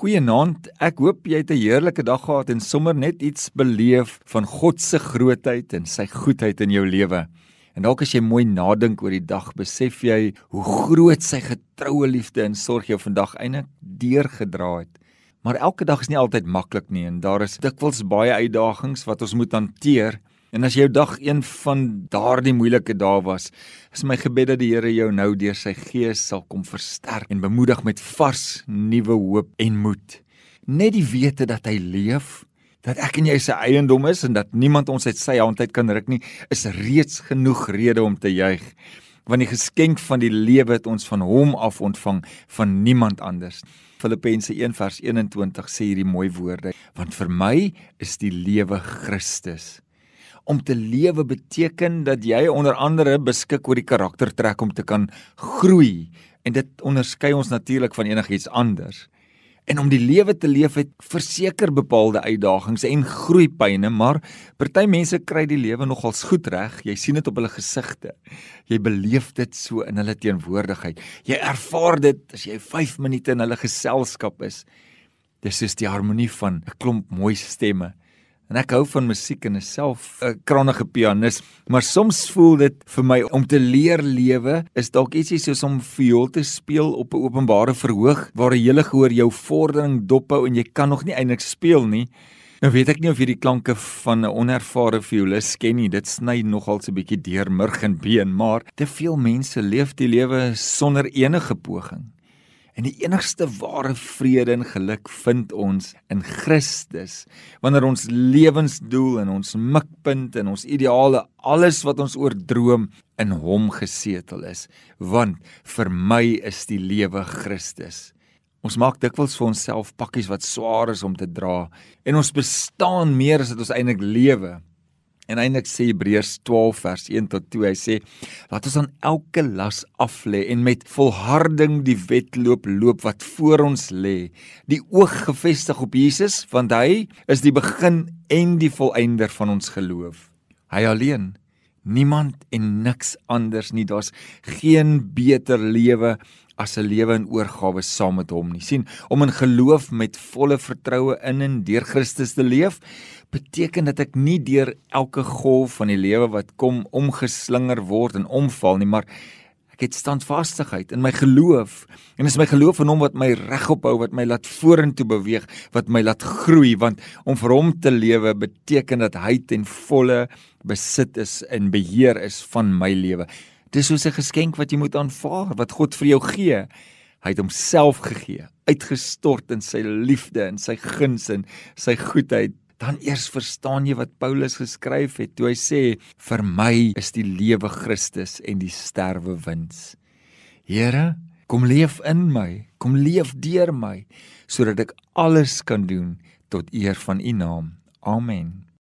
Goeienaand. Ek hoop jy het 'n heerlike dag gehad en sommer net iets beleef van God se grootheid en sy goedheid in jou lewe. En dalk as jy mooi nadink oor die dag, besef jy hoe groot sy getroue liefde en sorg jou vandag eintlik deurgedra het. Maar elke dag is nie altyd maklik nie en daar is dikwels baie uitdagings wat ons moet hanteer. En as jou dag een van daardie moeilike dae was, is my gebed dat die Here jou nou deur sy gees sal kom versterk en bemoedig met vars nuwe hoop en moed. Net die wete dat hy leef, dat ek en jy sy eiendom is en dat niemand ons uit sy hand uit kan ruk nie, is reeds genoeg rede om te juig. Want die geskenk van die lewe het ons van hom af ontvang, van niemand anders. Filippense 1:21 sê hierdie mooi woorde: Want vir my is die lewe Christus om te lewe beteken dat jy onder andere beskik oor die karaktertrek om te kan groei en dit onderskei ons natuurlik van enigiets anders. En om die lewe te leef het verseker bepaalde uitdagings en groeipyne, maar party mense kry die lewe nogals goed reg. Jy sien dit op hulle gesigte. Jy beleef dit so in hulle teenwoordigheid. Jy ervaar dit as jy 5 minute in hulle geselskap is. Dis is die harmonie van 'n klomp mooi stemme En ek hou van musiek en is self 'n krangige pianis, maar soms voel dit vir my om te leer lewe is dalk ietsie soos om viool te speel op 'n openbare verhoog waar die hele gehoor jou vordering dophou en jy kan nog nie eintlik speel nie. Nou weet ek nie of jy die klanke van 'n onervare violis ken nie. Dit sny nogal so 'n bietjie deur murg en been, maar te veel mense leef die lewe sonder enige poging. En die enigste ware vrede en geluk vind ons in Christus. Wanneer ons lewensdoel en ons mikpunt en ons ideale, alles wat ons oordroom in Hom gesetel is, want vir my is die lewe Christus. Ons maak dikwels vir onsself pakkies wat swaar is om te dra en ons bestaan meer as wat ons eintlik lewe. En eintlik sê Hebreërs 12 vers 1 tot 2, hy sê: "Laat ons aan elke las af lê en met volharding die wedloop loop wat voor ons lê, die oog gefestig op Jesus, want hy is die begin en die volëinder van ons geloof. Hy alleen Niemand en niks anders nie. Daar's geen beter lewe as 'n lewe in oorgawe saam met hom nie. sien, om in geloof met volle vertroue in en deur Christus te leef, beteken dat ek nie deur elke golf van die lewe wat kom omgeslinger word en omval nie, maar ek het standvastigheid in my geloof en is my geloof in hom wat my regop hou, wat my laat vorentoe beweeg, wat my laat groei, want om vir hom te lewe beteken dat hy ten volle besit is en beheer is van my lewe. Dis soos 'n geskenk wat jy moet aanvaar wat God vir jou gee. Hy het homself gegee, uitgestort in sy liefde en sy guns en sy goedheid. Dan eers verstaan jy wat Paulus geskryf het toe hy sê vir my is die lewe Christus en die sterwe wins. Here, kom leef in my, kom leef deur my sodat ek alles kan doen tot eer van U naam. Amen.